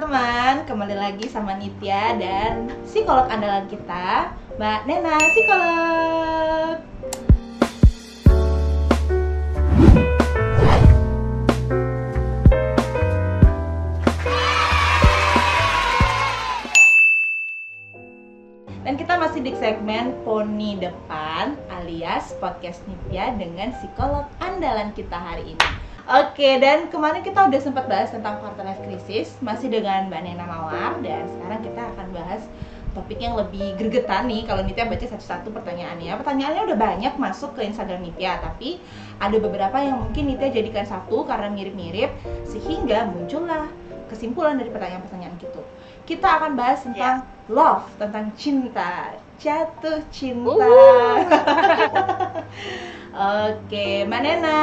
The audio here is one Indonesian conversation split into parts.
teman-teman, kembali lagi sama Nitya dan psikolog andalan kita, Mbak Nena Psikolog. Dan kita masih di segmen Poni Depan alias podcast Nitya dengan psikolog andalan kita hari ini. Oke, dan kemarin kita udah sempat bahas tentang quarter life crisis masih dengan Mbak Nena Mawar dan sekarang kita akan bahas topik yang lebih gregetan nih kalau Nitya baca satu-satu pertanyaannya. Pertanyaannya udah banyak masuk ke Instagram Nitya, tapi ada beberapa yang mungkin Nitya jadikan satu karena mirip-mirip sehingga muncullah kesimpulan dari pertanyaan-pertanyaan gitu. Kita akan bahas tentang love, tentang cinta, jatuh cinta. Oke, Mbak Nena,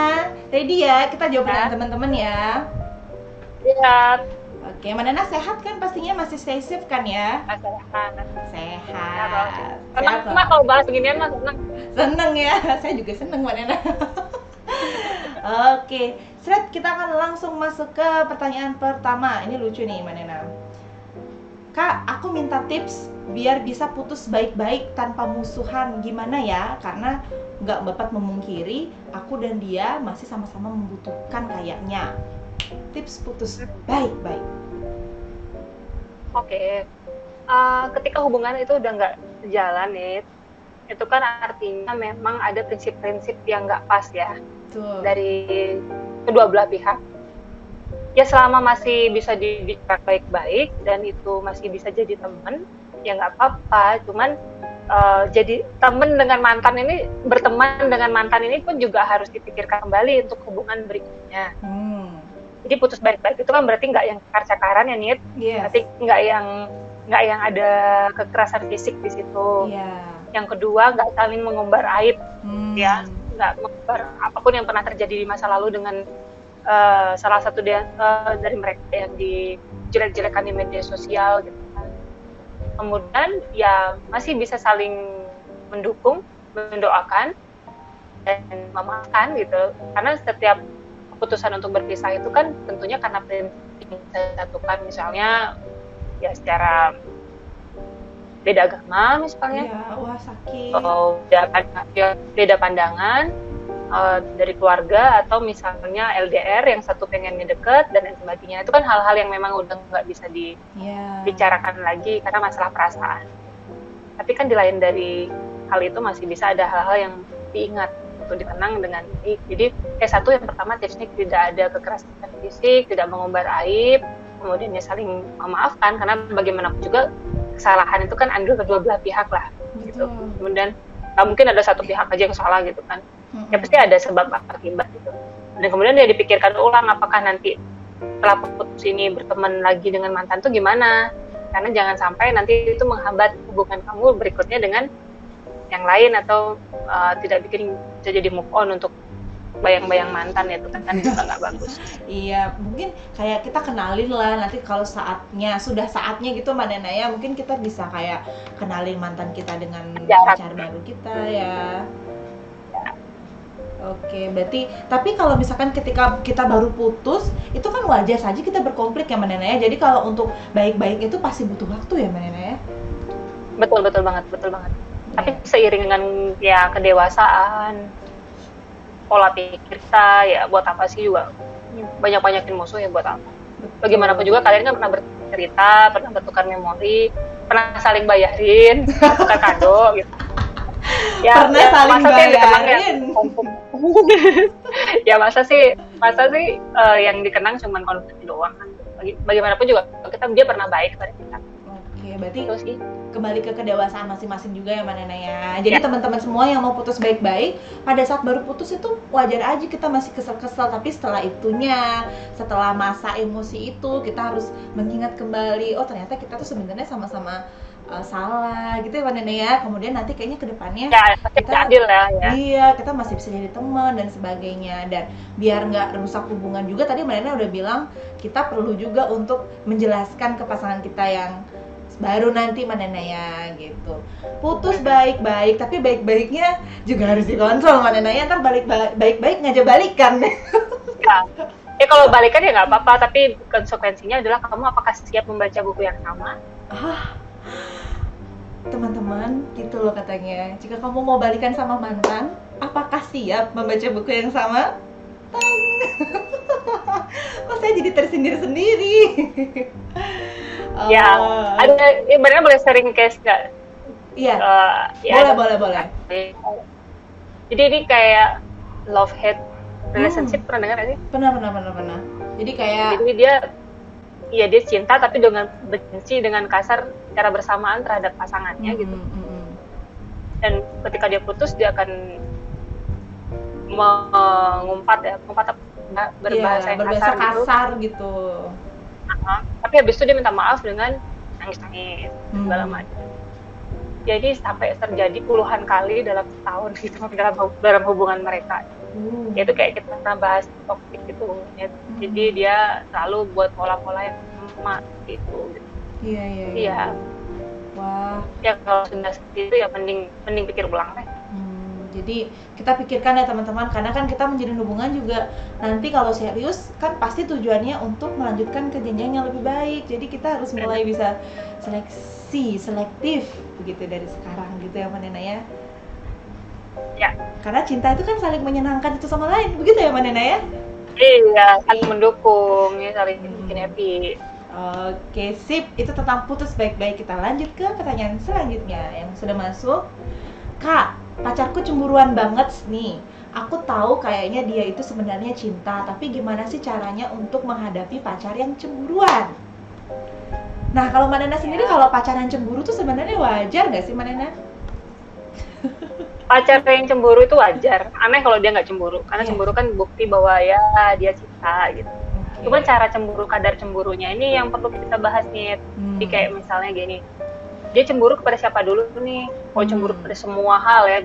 ready ya? Kita jawab pertanyaan teman-teman ya. Lihat, Oke, Mbak Nena sehat kan? Pastinya masih stay safe kan ya? sehat. Sehat. Senang Sehat mah kalau bahas beginian mah senang. seneng ya saya juga seneng mbak Nena oke Sret kita akan langsung masuk ke pertanyaan pertama ini lucu nih mbak Nena kak aku minta tips biar bisa putus baik-baik tanpa musuhan. Gimana ya? Karena nggak dapat memungkiri aku dan dia masih sama-sama membutuhkan kayaknya. Tips putus baik-baik. Oke. Eh, ketika hubungan itu udah nggak jalan nih, itu kan artinya memang ada prinsip-prinsip yang nggak pas ya. Tuh dari kedua belah pihak. Ya selama masih bisa dibicara baik-baik dan itu masih bisa jadi teman, ya nggak apa-apa. Cuman eh, jadi teman dengan mantan ini berteman dengan mantan ini pun juga harus dipikirkan kembali untuk hubungan berikutnya. hmm Jadi putus baik-baik itu kan berarti nggak yang cakar-cakaran ya Nit, yes berarti nggak yang nggak yang ada kekerasan fisik di situ. iya Yang kedua nggak saling mengumbar aib Hmm. ya, nggak mengumbar apa pun yang pernah terjadi di masa lalu dengan eh, salah satu dia, eh, dari mereka yang dijelek-jelekan di media sosial gitu. Kemudian ya masih bisa saling mendukung, mendoakan dan memaafkan gitu. Karena setiap keputusan untuk berpisah itu kan tentunya karena prinsip yang misalnya ya secara beda agama misalnya Iya, wah sakit. atau beda, ya, beda pandangan eh, dari keluarga atau misalnya LDR yang satu pengennya deket dan sebagainya. Itu kan hal-hal yang memang udah nggak bisa Iya. dibicarakan lagi karena masalah perasaan. Tapi kan di lain dari hal itu masih bisa ada hal-hal yang diingat untuk dikenang dengan baik. Jadi kayak satu yang pertama tipsnya tidak ada kekerasan fisik tidak mengumbar aib. Kemudian ya saling memaafkan karena bagaimanapun juga kesalahan itu kan andil kedua belah pihak lah gitu. Betul. kemudian nggak mungkin ada satu pihak aja yang salah gitu kan Ya pasti ada sebab akibat gitu dan kemudian dia dipikirkan ulang apakah nanti setelah putus ini berteman lagi dengan mantan tuh gimana? Karena jangan sampai nanti itu menghambat hubungan kamu berikutnya dengan yang lain atau uh, tidak bikin bisa jadi move on untuk bayang-bayang mantan ya itu kan, kan juga nggak bagus. Iya, mungkin kayak kita kenalin lah nanti kalau saatnya sudah saatnya gitu Mbak Nena ya, mungkin kita bisa kayak kenalin mantan kita dengan Jarak. pacar baru kita ya. Oke, berarti tapi kalau misalkan ketika kita baru putus, itu kan wajar saja kita berkonflik ya Mbak Nena ya. Jadi kalau untuk baik-baik itu pasti butuh waktu ya Mbak Nena ya. betul betul banget betul banget tapi Iya. seiring dengan ya kedewasaan pola pikir kita ya buat apa sih juga banyak banyakin musuh ya buat apa bagaimanapun juga kalian kan pernah bercerita pernah bertukar memori pernah saling bayarin tukar kado gitu Pernah saling masa sih yang dikenang ya bayarin. ya masa sih? Masa sih eh, yang dikenang cuma konflik doang kan? Bagaimanapun juga kita dia pernah baik pada kita. Oke, berarti itu sih kembali ke kedewasaan masing-masing juga ya Mbak Nena ya. Jadi Ya. teman-teman semua yang mau putus baik-baik, pada saat baru putus itu wajar aja kita masih kesel-kesel, tapi setelah itunya, setelah masa emosi itu kita harus mengingat kembali, oh ternyata kita tuh sebenarnya sama-sama uh, salah gitu ya Mbak Nena ya. Kemudian nanti kayaknya ke depannya ya Kita- adil ya, ya. Iya, kita masih bisa jadi teman dan sebagainya dan biar nggak rusak hubungan juga tadi Mbak Nena udah bilang kita perlu juga untuk menjelaskan ke pasangan kita yang baru nanti Mbak Nena ya gitu. Putus baik-baik tapi baik-baiknya juga harus dikontrol ya ntar balik baik-baik ngajak balikan. Ya, ya kalau balikan ya nggak apa-apa tapi konsekuensinya adalah kamu apakah siap membaca buku yang sama ah teman-teman gitu loh katanya. Jika kamu mau balikan sama mantan apakah siap membaca buku yang sama? Tang. kok saya jadi tersindir sendiri? Ya Oh, ada ibaratnya boleh sharing case nggak? Iya. Eh, ya boleh ada- boleh boleh. Jadi ini kayak love hate relationship pernah dengar sih? Pernah pernah pernah pernah. Jadi kayak jadi dia Iya dia cinta tapi dengan benci dengan kasar cara bersamaan terhadap pasangannya gitu. Mm, mm, mm. dan ketika dia putus dia akan mengumpat ya mengumpat berbahasa Iya, yang berbahasa kasar, gitu. kasar gitu. Nah, tapi habis itu dia minta maaf dengan nangis nangis Hmm. segala macam. Jadi sampai terjadi puluhan kali dalam setahun gitu dalam dalam hubungan mereka Ya itu kayak kita pernah bahas topik gitu ya. jadi Hmm. dia selalu buat pola-pola yang sama gitu. Iya iya iya. Wah. Ya kalau sudah seperti itu ya mending mending pikir ulang deh. Hmm, jadi kita pikirkan ya teman-teman. Karena kan kita menjalin hubungan juga nanti kalau serius kan pasti tujuannya untuk melanjutkan ke jenjang yang lebih baik. Jadi kita harus mulai bisa seleksi selektif begitu dari sekarang gitu ya Mbak Nena ya ya karena cinta itu kan saling menyenangkan itu sama lain begitu ya Mbak Nena ya iya saling mendukung ya saling bikin happy Oke, sip. Itu tentang putus baik-baik. Kita lanjut ke pertanyaan selanjutnya yang sudah masuk. Kak, pacarku cemburuan banget nih. Aku tahu kayaknya dia itu sebenarnya cinta, tapi gimana sih caranya untuk menghadapi pacar yang cemburuan? Nah, kalau Mbak Nena sendiri Ya. kalau pacaran cemburu tuh sebenarnya wajar nggak sih Mbak Nena? pacar yang cemburu itu wajar aneh kalau dia nggak cemburu karena Iya. cemburu kan bukti bahwa ya dia cinta gitu Oke. Cuman cara cemburu kadar cemburunya ini yang perlu kita bahas nih. Hmm. Jadi kayak misalnya gini, dia cemburu kepada siapa dulu nih? Oh cemburu Hmm. kepada semua hal ya,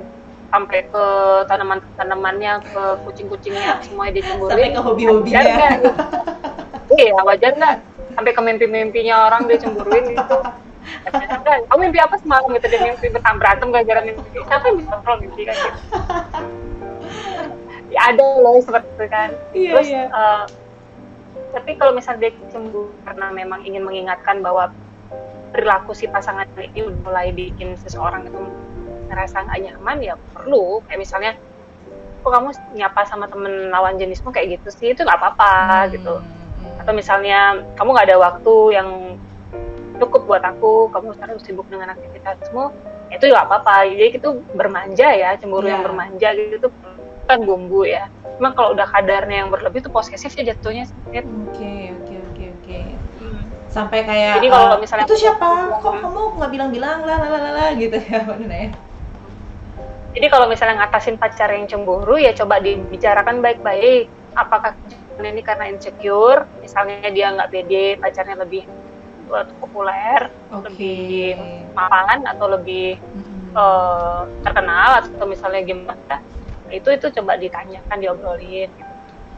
sampai ke tanaman-tanamannya, ke kucing-kucingnya, semuanya dia cemburuin. Sampai ke hobi-hobinya. Wajar nggak? Iya, wajar nggak? Sampai ke mimpi-mimpinya orang dia cemburuin gitu. Nggak? Kamu mimpi apa semalam gitu? Dia mimpi bertam berantem gara-gara mimpi. Siapa yang bisa kontrol mimpi kan gitu? Ya ada loh seperti itu kan. Iya, Terus iya. eh, tapi kalau misalnya dia cemburu karena memang ingin mengingatkan bahwa perilaku si pasangan ini mulai bikin seseorang itu ngerasa nggak nyaman ya perlu kayak misalnya kok kamu nyapa sama temen lawan jenismu kayak gitu sih itu nggak apa-apa Hmm, gitu hmm. atau misalnya kamu nggak ada waktu yang cukup buat aku kamu sekarang sibuk dengan aktivitasmu ya itu nggak apa-apa jadi itu bermanja ya cemburu Iya. yang bermanja gitu itu kan bumbu ya cuma kalau udah kadarnya yang berlebih itu posesif ya jatuhnya. Oke, oke, oke, oke. sampai kayak Jadi kalau eh, misalnya- itu siapa kok Hmm. kamu nggak bilang-bilang lah lah lah lah, gitu ya Mbak Nena ya Jadi kalau misalnya ngatasin pacar yang cemburu ya coba dibicarakan baik-baik. Apakah ini karena insecure, misalnya dia nggak pede, pacarnya lebih eh, populer, oke lebih mapan atau lebih Mm-mm. eh, terkenal atau misalnya gimana? Itu itu coba ditanyakan, diobrolin. Gitu.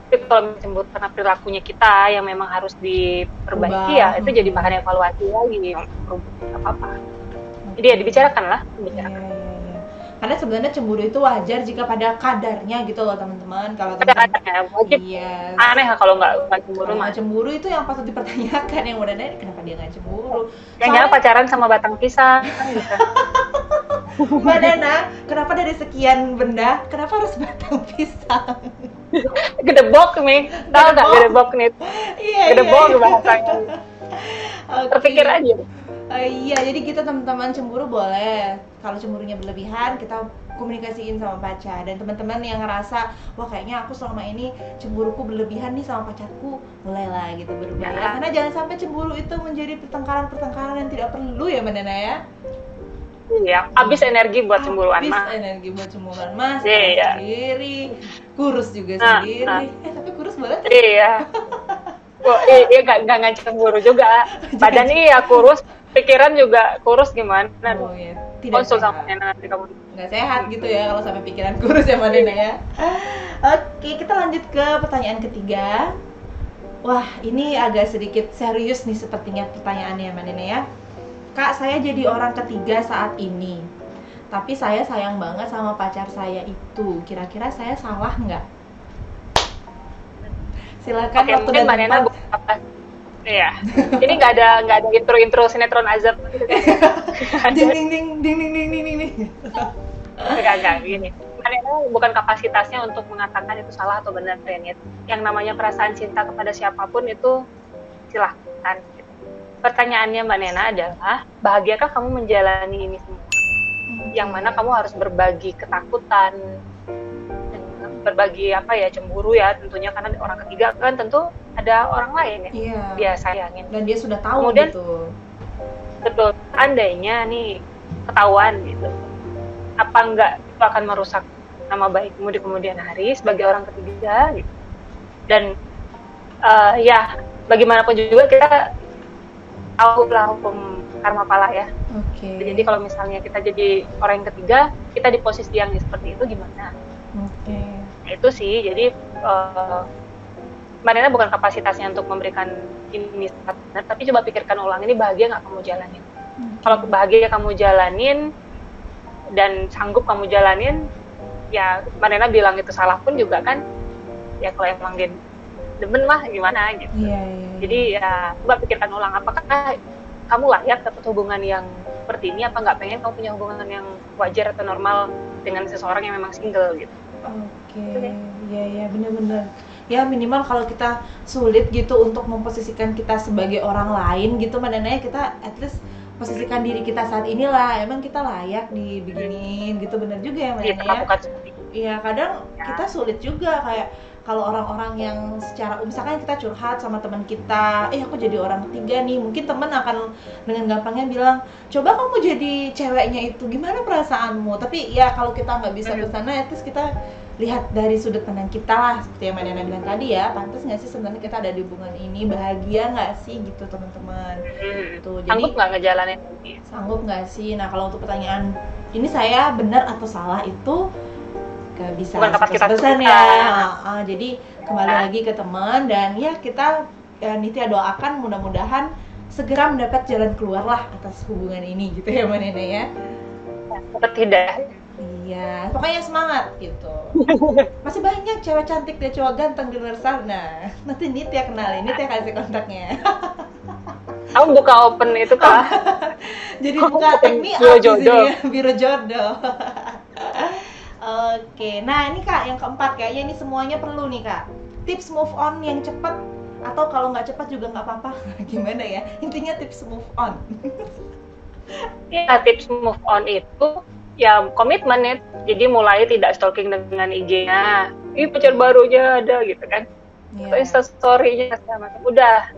Tapi kalau cemburu karena perilakunya kita yang memang harus diperbaiki Ubah. ya itu jadi bahan evaluasi lagi nggak apa-apa. Jadi ya dibicarakan lah, dibicarakan. iya. Karena sebenarnya cemburu itu wajar jika pada kadarnya gitu loh teman-teman kalau Ada teman adanya wajib iya aneh kalau nggak cemburu mah. cemburu itu yang patut dipertanyakan yang udah nanya kenapa dia nggak cemburu jangan pacaran sama batang pisang gitu. Mbak Nena kenapa dari sekian benda kenapa harus batang pisang Gedebok nih, tahu nggak Gedebok. gedebok nih? iya Gedebok iya. bahasanya. Terpikir aja. Eh, iya, jadi kita teman-teman cemburu boleh. Kalau cemburunya berlebihan, kita komunikasiin sama pacar. Dan teman-teman yang ngerasa, wah kayaknya aku selama ini cemburuku berlebihan nih sama pacarku, mulailah gitu berubah ya. Karena jangan sampai cemburu itu menjadi pertengkaran-pertengkaran yang tidak perlu ya, Mbak ya. Iya, habis energi buat cemburuan Habis mah. energi buat cemburuan mas, Iya, iya. sendiri, kurus juga Nah, sendiri. nah. Eh tapi kurus boleh tuh. Iya. Iya, iya nggak nggak nggak cemburu juga. Badan iya kurus, pikiran juga kurus gimana? Oh iya, tidak Konsul sehat. sama Nena nanti kamu. nggak sehat gitu ya kalau sampai pikiran kurus ya Nena ya. Oke, kita lanjut ke pertanyaan ketiga. Wah, ini agak sedikit serius nih sepertinya pertanyaannya Mbak Nena ya. Kak, saya jadi orang ketiga saat ini. Tapi saya sayang banget sama pacar saya itu. Kira-kira saya salah nggak? Silakan Oke, waktu mungkin dan Mbak Nena apa. Iya. Ini nggak ada nggak ada intro intro sinetron azab ding ding ding ding ding ding ding ding ding. Enggak, enggak, gini. Karena bukan kapasitasnya untuk mengatakan itu salah atau benar, Renit. Yang namanya perasaan cinta kepada siapa pun itu silahkan. Pertanyaannya Mbak Nena adalah, bahagiakah kamu menjalani ini semua? Yang mana kamu harus berbagi ketakutan, berbagi apa ya, cemburu ya tentunya, karena orang ketiga kan tentu ada orang lain ya, Iya. dia sayangin. Dan dia sudah tahu Kemudian- gitu. Betul, andainya nih ketahuan gitu, apa enggak itu akan merusak nama baikmu di kemudian hari sebagai orang ketiga gitu. Dan eh, ya bagaimanapun juga kita tahu lah hukum karma pala ya. Oke. Jadi kalau misalnya kita jadi orang yang ketiga, kita di posisi yang seperti itu gimana? Oke. Itu sih, jadi eh, Mbak Nena bukan kapasitasnya untuk memberikan ini benar, tapi coba pikirkan ulang ini bahagia nggak kamu jalanin? kalau bahagia kamu jalanin dan sanggup kamu jalanin ya Mbak Nena bilang itu salah pun juga kan ya kalau emang dia demen mah gimana gitu Iya, iya. jadi ya coba pikirkan ulang apakah kamu layak dapat hubungan yang seperti ini apa nggak pengen kamu punya hubungan yang wajar atau normal dengan seseorang yang memang single gitu Oke, Oke. iya iya bener-bener. Ya minimal kalau kita sulit gitu untuk memposisikan kita sebagai orang lain gitu, mana kita at least posisikan diri kita saat inilah. Emang kita layak dibikinin gitu, bener juga ya mana ya. seperti itu Iya kadang Ya. kita sulit juga kayak kalau orang-orang yang secara misalkan kita curhat sama teman kita, eh aku jadi orang ketiga nih, mungkin teman akan dengan gampangnya bilang, coba kamu jadi ceweknya itu, gimana perasaanmu? Tapi ya kalau kita nggak bisa ke sana, ya terus kita lihat dari sudut pandang kita lah, seperti yang Mbak Nana bilang tadi ya, pantas nggak sih sebenarnya kita ada di hubungan ini, bahagia nggak sih gitu teman-teman? Hmm. Tuh, jadi sanggup nggak ngejalanin sanggup nggak sih? Nah kalau untuk pertanyaan ini saya benar atau salah itu gak bisa Bukan kapasitas 100% kita. ya. Ah, ah, jadi kembali Ya. lagi ke teman dan ya kita ya, Nitya doakan mudah-mudahan segera mendapat jalan keluar lah atas hubungan ini gitu ya Mbak Nena ya. tidak Iya, pokoknya semangat gitu. Masih banyak cewek cantik dan cowok ganteng di luar sana. Nanti Nitya kenalin, Nitya kasih kontaknya. kamu buka open itu kah Jadi buka take me biro jodoh. ya, biro jodoh. Oke, nah ini kak yang keempat kayaknya ini semuanya perlu nih kak. Tips move on yang cepat atau kalau nggak cepat juga nggak apa-apa. Gimana ya? Intinya tips move on. Ya, tips move on itu ya komitmen ya. Jadi mulai tidak stalking dengan IG-nya. Ih, pacar barunya ada gitu kan. Atau Iya. Insta story-nya. Udah,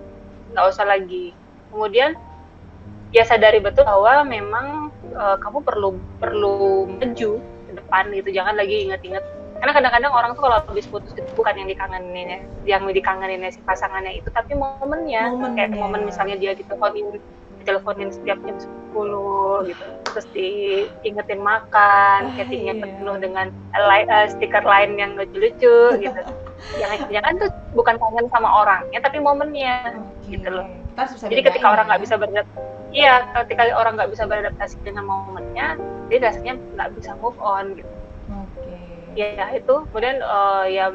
nggak usah lagi. Kemudian ya sadari betul bahwa memang eh, kamu perlu perlu maju ke depan gitu. Jangan lagi inget-inget. Karena kadang-kadang orang tuh kalau habis putus itu bukan yang dikangenin ya, yang dikangenin si pasangannya itu, tapi momennya. Momennya. Kayak momen misalnya dia diteleponin diteleponin setiap jam 10 gitu terus diingetin makan Ah, chattingnya iya. penuh dengan li- eh, stiker lain yang lucu-lucu gitu jangan-jangan tuh bukan kangen sama orangnya tapi momennya Oke. gitu loh. Jadi ketika orang ya. nggak bisa beradaptasi iya ketika orang nggak bisa beradaptasi dengan momennya dia rasanya nggak bisa move on gitu Oke. ya itu kemudian eh, ya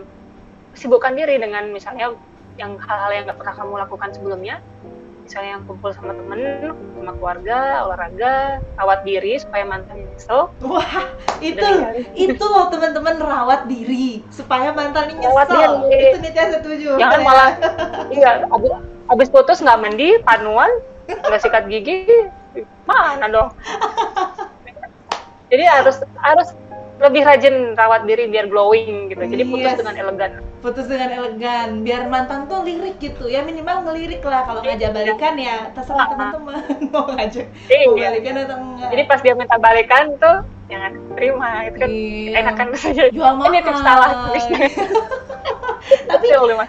sibukkan diri dengan misalnya yang hal-hal yang nggak pernah kamu lakukan sebelumnya misalnya yang kumpul sama temen sama keluarga olahraga rawat diri supaya mantan nyesel Wah, itu itu loh teman-teman rawat diri supaya mantan ini Rawat nyesel. diri. Itu Nitya setuju. jangan malah iya abis, abis putus nggak mandi panuan nggak sikat gigi mana dong jadi harus harus lebih rajin rawat diri biar glowing gitu. Jadi putus Yes. dengan elegan. Putus dengan elegan. Biar mantan tuh lirik gitu. Ya minimal ngelirik lah. Kalau ngajak balikan ya terserah Ah. teman-teman mau ngajak Iya. mau balikan atau enggak. Jadi pas dia minta balikan tuh jangan terima. Itu kan Iya. enakan saja jual mahal ini tips salah tapi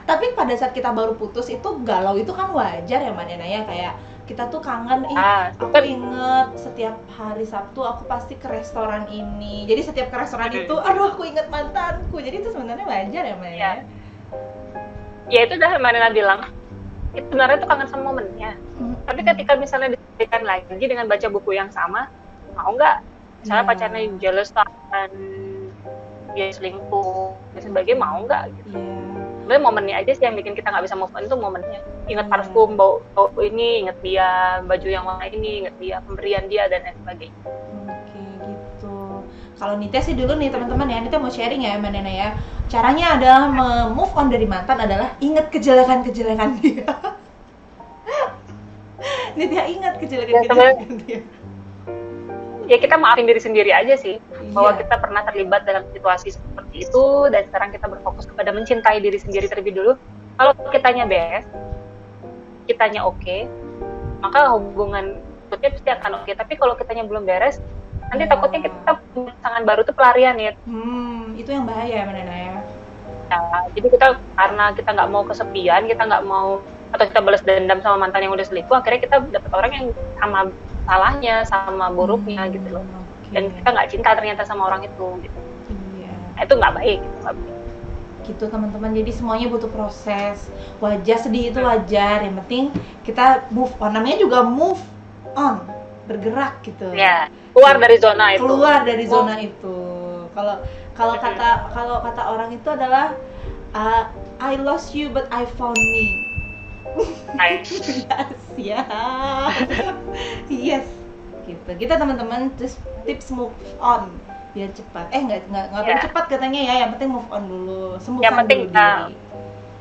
tapi pada saat kita baru putus itu galau itu kan wajar ya mbak Nena ya. Kayak kita tuh kangen ih ah aku kan inget setiap hari Sabtu aku pasti ke restoran ini jadi setiap ke restoran Hmm. itu aduh aku inget mantanku jadi itu sebenarnya wajar ya Nena Iya. ya itu udah Marina bilang itu sebenarnya tuh kangen sama momennya Mm, tapi ketika misalnya diberikan lagi dengan baca buku yang sama mau nggak misalnya Iya. pacarnya jealous dan dia selingkuh dan sebagainya mau nggak gitu Iya. Sebenarnya momennya aja sih yang bikin kita nggak bisa move on itu momennya ingat Hmm. parfum bau bau ini ingat dia baju yang warna ini ingat dia pemberian dia dan lain sebagainya Oke gitu. Kalau Nita sih dulu nih teman-teman ya, Nita mau sharing ya Mbak Nena ya. Caranya adalah move on dari mantan adalah ingat kejelekan-kejelekan dia. Nita ingat kejelekan-kejelekan dia. Ya kita maafin diri sendiri aja sih bahwa Iya. kita pernah terlibat dalam situasi seperti itu dan sekarang kita berfokus kepada mencintai diri sendiri terlebih dulu kalau kitanya beres kitanya oke maka hubungan berikutnya pasti akan oke tapi kalau kitanya belum beres nanti Ya. takutnya kita punya pasangan baru tuh pelarian ya Hmm, itu yang bahaya Nena ya. Ya, jadi kita karena kita nggak mau kesepian kita nggak mau atau kita balas dendam sama mantan yang udah selingkuh akhirnya kita dapet orang yang sama salahnya sama buruknya Hmm, gitu loh. Dan kita nggak cinta ternyata sama orang itu gitu. Iya. Nah, itu nggak baik gitu, nggak baik. gitu teman-teman. Jadi semuanya butuh proses. Wajar sedih itu wajar. Yang penting kita move on. Namanya juga move on. Bergerak gitu. Ya keluar dari zona itu. Keluar dari Oh. zona itu. Kalau kalau kata kalau kata orang itu adalah uh, I lost you but I found me Nice. yes ya yes. Gitu. Kita teman-teman. Tips tips move on. Biar cepat. Eh nggak nggak nggak Ya. cepat katanya ya. Yang penting move on dulu. Sembuhkan Yang penting, dulu nah, diri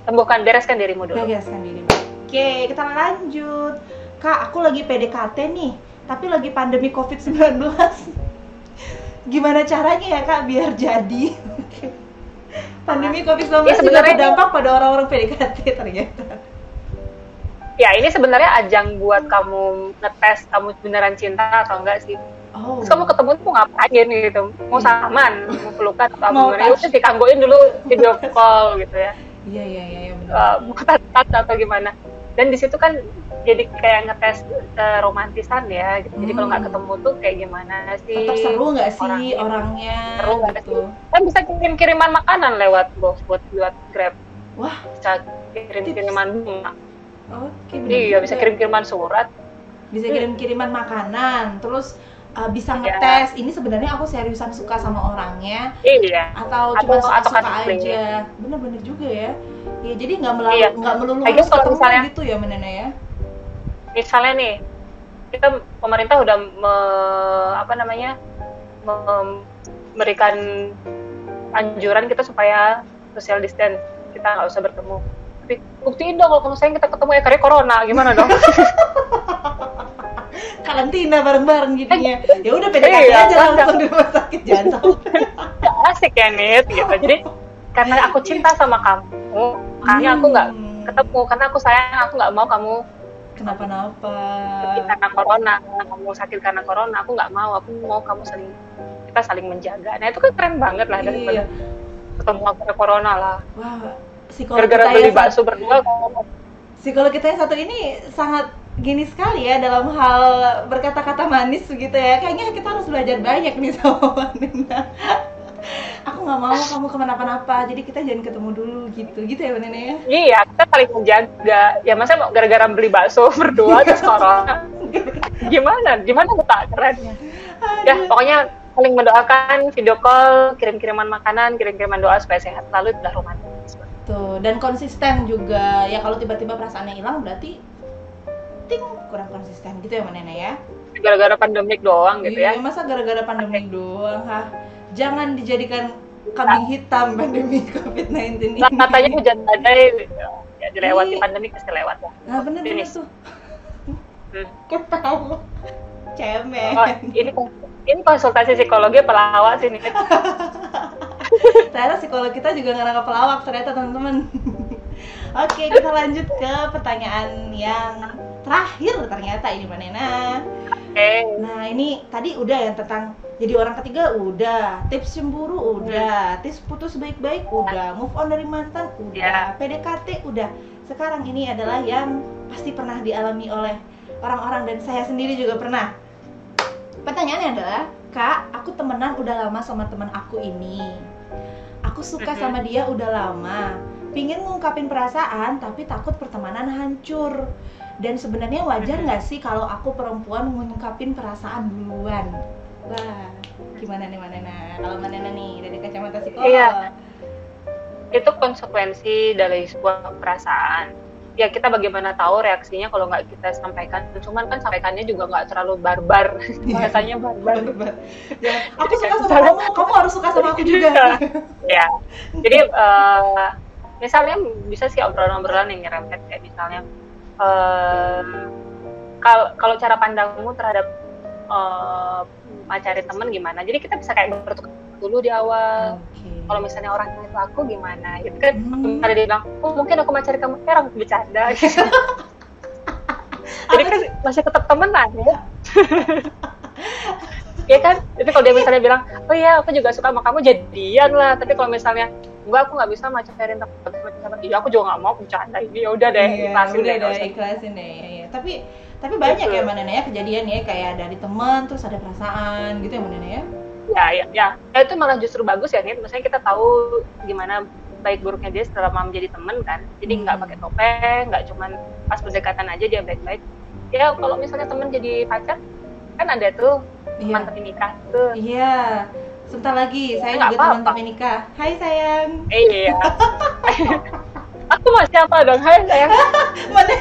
sembuhkan bereskan dirimu dulu. Bereskan diri oke kita lanjut. Kak aku lagi PDKT nih. Tapi lagi pandemi COVID-19 gimana caranya ya kak biar jadi? Pandemi COVID-19 Ya, juga berdampak pada orang-orang PDKT ternyata ya ini sebenarnya ajang buat kamu ngetes kamu beneran cinta atau enggak sih? Oh. Terus kamu ketemu tuh mau ngapain gitu? Mau salaman mau pelukan atau Mau mau ya udah touch. ditangguin dulu video call gitu ya. Iya iya iya iya, benar. Eh, mau tat atau gimana? Dan di situ kan jadi kayak ngetes eh, romantisan ya gitu. jadi kalau nggak Hmm. ketemu tuh kayak gimana sih? Tetap seru nggak sih orangnya. orangnya, Seru nggak gitu. kan bisa kirim kiriman makanan lewat GoFood lewat Grab. Wah. Bisa kirim kiriman bunga oke benar iya bisa kirim kiriman surat. Bisa kirim kiriman makanan terus uh, bisa Iya. ngetes ini sebenarnya aku seriusan suka sama orangnya iya. atau Atau- cuma suka, atau suka kan aja bener-bener juga ya. Ya jadi nggak melulu Iya. nggak melulu harus kalau ketemu misalnya- gitu ya menena ya? Misalnya nih kita pemerintah udah me- apa namanya memberikan anjuran kita supaya social distance kita nggak usah bertemu. Tapi buktiin dong kalau kamu sayang kita ketemu ya karena corona gimana dong? Karantina bareng-bareng jadinya. Ya udah PDKT Iya, aja kan. langsung di rumah sakit jangan sampai Nggak asik ya Nit gitu. Jadi karena aku cinta sama kamu makanya aku nggak Hmm, ketemu karena aku sayang aku nggak mau kamu kenapa-napa? karena corona kamu sakit karena corona aku nggak mau aku mau kamu saling kita saling menjaga. Nah itu kan keren banget lah daripada iya. ketemu aku ada corona lah. Wah psikolog gara-gara kita beli bakso berdua. Kamu psikolog kita yang satu ini sangat gini sekali ya dalam hal berkata-kata manis begitu ya. Kayaknya kita harus belajar banyak nih sama Nena aku nggak mau kamu ke mana-napa jadi kita jangan ketemu dulu gitu. Gitu ya Nena ya? Iya kita saling menjaga. Ya masa mau gara-gara beli bakso berdua terus corona? Gimana? Gimana tak kerennya ya pokoknya saling mendoakan video call kirim-kiriman makanan kirim-kiriman doa supaya sehat. Selalu udah romantis Tuh, dan konsisten juga. Ya kalau tiba-tiba perasaannya hilang berarti ting kurang konsisten gitu ya Nena ya. gara-gara pandemik doang gitu ya Iya, masa gara-gara pandemi doang, ha? Jangan dijadikan kambing hitam pandemi COVID-19 ini. Nah, katanya hujan badai ya dilewati Iya. pandemi pasti lewat lah Nah, bener bener Finish. tuh. Hmm. Ketawa. Cemen. Oh, ini ini konsultasi psikologi pelawak sih nih. ternyata psikolog kita juga nggak nangkap pelawak ternyata teman-teman. Oke, kita lanjut ke pertanyaan yang terakhir ternyata ini Mbak Nena. Oke. Nah ini tadi udah yang tentang jadi orang ketiga udah, tips cemburu udah, tips putus baik-baik udah, move on dari mantan udah, Ya. PDKT udah. Sekarang ini adalah yang pasti pernah dialami oleh orang-orang dan saya sendiri juga pernah. Pertanyaannya adalah, Kak, aku temenan udah lama sama teman aku ini. Aku suka sama dia udah lama. Pingin ngungkapin perasaan tapi takut pertemanan hancur. Dan sebenarnya wajar nggak sih kalau aku perempuan ngungkapin perasaan duluan? Wah, gimana nih Manena? Kalau Manena nih dari kacamata psikolog. Iya. itu konsekuensi dari sebuah perasaan ya kita bagaimana tahu reaksinya kalau nggak kita sampaikan. Cuman kan sampaikannya juga nggak terlalu barbar. Bahasanya barbar. Ya, aku suka sama kamu. Kamu harus suka sama aku juga. Ya jadi uh, misalnya bisa sih obrolan-obrolan yang nyerempet kayak misalnya kalau uh, kalau cara pandangmu terhadap uh, cari temen gimana? Jadi kita bisa kayak bertukar dulu di awal. Okay. Kalau misalnya orang itu aku gimana? Gitu kan hmm. ada dia bilang oh mungkin aku mau cari kamu eh, orang bercanda. Gitu. jadi kan masih tetap temenan ya. Ya kan? Jadi kalau dia misalnya bilang oh iya aku juga suka sama kamu jadian lah. Tapi kalau misalnya enggak aku nggak bisa macarin teman iya aku juga nggak mau bercanda. Ini ya udah deh iya, ikhlasin udah deh, deh ikhlasin deh. Ya, ya. tapi tapi banyak gitu. ya mana ya kejadian ya kayak dari teman terus ada perasaan gitu ya mana ya ya ya ya. Itu malah justru bagus ya nih misalnya kita tahu gimana baik buruknya dia setelah menjadi teman kan. Jadi nggak hmm. pakai topeng nggak cuman pas pendekatan aja dia baik-baik. Ya kalau misalnya teman jadi pacar kan ada tuh iya. teman tapi nikah tuh. Iya. Sebentar lagi saya juga teman tapi nikah. Hai sayang. Eh, iya. Aku masih apa dong? Hai sayang. Mana?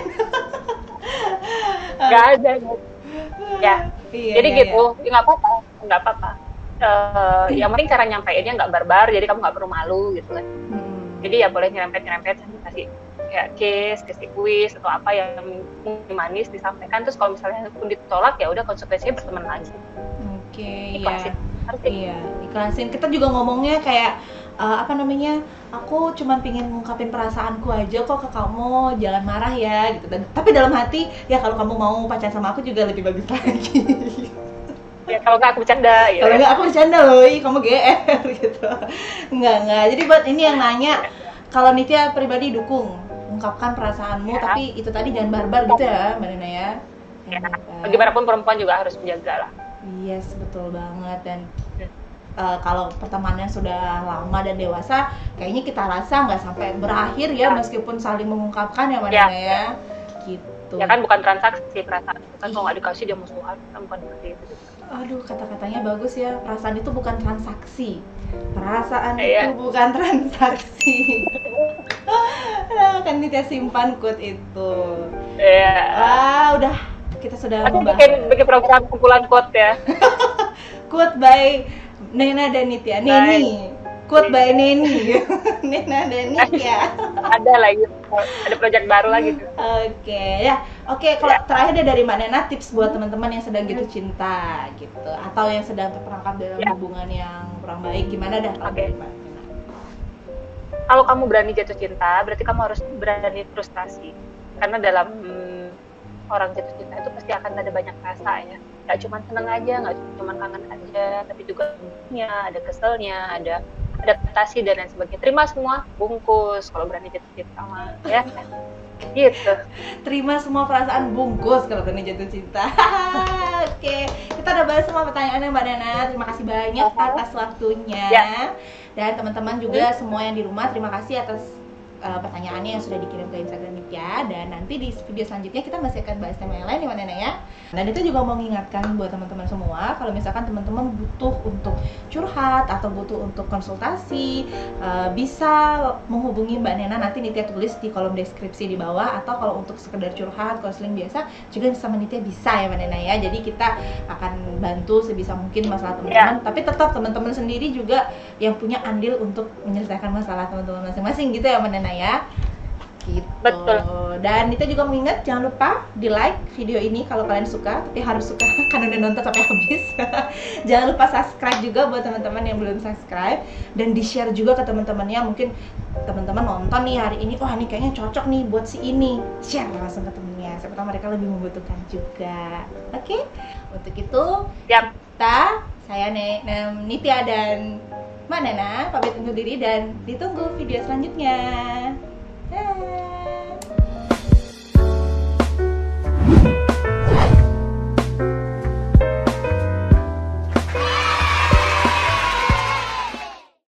Nggak ada. Ya. Iya, jadi iya, gitu. iya. nggak apa-apa. Nggak apa-apa uh, yang penting cara nyampeinnya nggak barbar jadi kamu nggak perlu malu gitu kan. Hmm. jadi ya boleh nyerempet nyerempet kasih kayak case kasih kuis atau apa yang manis disampaikan. Terus kalau misalnya pun ditolak ya udah konsekuensinya berteman lagi. Oke okay, ya. iya ikhlasin. Kita juga ngomongnya kayak uh, apa namanya aku cuma pingin ngungkapin perasaanku aja kok ke kamu jangan marah ya gitu. Dan tapi dalam hati ya kalau kamu mau pacaran sama aku juga lebih bagus lagi ya kalau nggak aku bercanda ya. Kalau nggak aku bercanda loh kamu gr gitu. Nggak nggak. Jadi buat ini yang nanya kalau Nitya pribadi dukung ungkapkan perasaanmu ya. tapi itu tadi jangan barbar gitu ya mbak Nina ya, ya. bagaimanapun perempuan juga harus menjaga lah. Yes betul banget. Dan uh, kalau pertemanan sudah lama dan dewasa kayaknya kita rasa nggak sampai berakhir ya, ya. meskipun saling mengungkapkan ya mbak ya. Ya. Gitu. Ya kan bukan transaksi perasaan. Kan kalau nggak dikasih dia musuhan kan bukan seperti itu aduh kata-katanya bagus ya. Perasaan itu bukan transaksi. Perasaan iya. itu bukan transaksi. Nah, kan kita simpan quote itu. Iya. Ah udah. Kita sudah Aku bikin bikin program kumpulan quote ya. Quote by Nena dan Nitya Neni quote by Neni Nena dan Nitya ada lagi ada proyek baru lagi tuh. Oke okay, ya, oke okay, kalau ya. terakhir deh dari Mbak Nena tips buat teman-teman yang sedang gitu cinta gitu atau yang sedang terperangkap dalam ya. hubungan yang kurang baik gimana dah? Oke. Okay. Kalau kamu berani jatuh cinta, berarti kamu harus berani frustasi karena dalam hmm, orang jatuh cinta itu pasti akan ada banyak rasa ya nggak cuma seneng aja nggak cuma kangen aja tapi juga ada keselnya ada adaptasi dan lain sebagainya. Terima semua bungkus kalau berani jatuh cinta ya. Gitu. Terima semua perasaan bungkus kalau berani jatuh cinta. Oke kita udah bahas semua pertanyaannya mbak Nana. Terima kasih banyak atas waktunya. Ya. dan teman-teman juga semua yang di rumah terima kasih atas uh, pertanyaannya yang sudah dikirim ke Instagram Nitya dan nanti di video selanjutnya kita masih akan bahas tema yang lain ya Nana ya. Dan itu juga mau mengingatkan buat teman-teman semua kalau misalkan teman-teman butuh untuk curhat atau butuh untuk konsultasi uh, bisa menghubungi Mbak Nena nanti Nitya tulis di kolom deskripsi di bawah atau kalau untuk sekedar curhat konseling biasa juga sama Nitya bisa ya Mbak Nena ya. Jadi kita akan bantu sebisa mungkin masalah teman-teman, yeah. tapi tetap teman-teman sendiri juga yang punya andil untuk menyelesaikan masalah teman-teman masing-masing gitu ya Mbak Nena ya gitu. Betul. Dan kita juga mengingat jangan lupa di like video ini kalau kalian suka, tapi harus suka karena udah nonton sampai habis. jangan lupa subscribe juga buat teman-teman yang belum subscribe dan di share juga ke teman-temannya. Mungkin teman-teman nonton nih hari ini, wah ini kayaknya cocok nih buat si ini. Share langsung ke temennya. Siapa tahu mereka lebih membutuhkan juga. Oke? Okay? Untuk itu, yep. kita saya Nek Nitya dan Mbak Nana pamit undur diri dan ditunggu video selanjutnya. Dadah.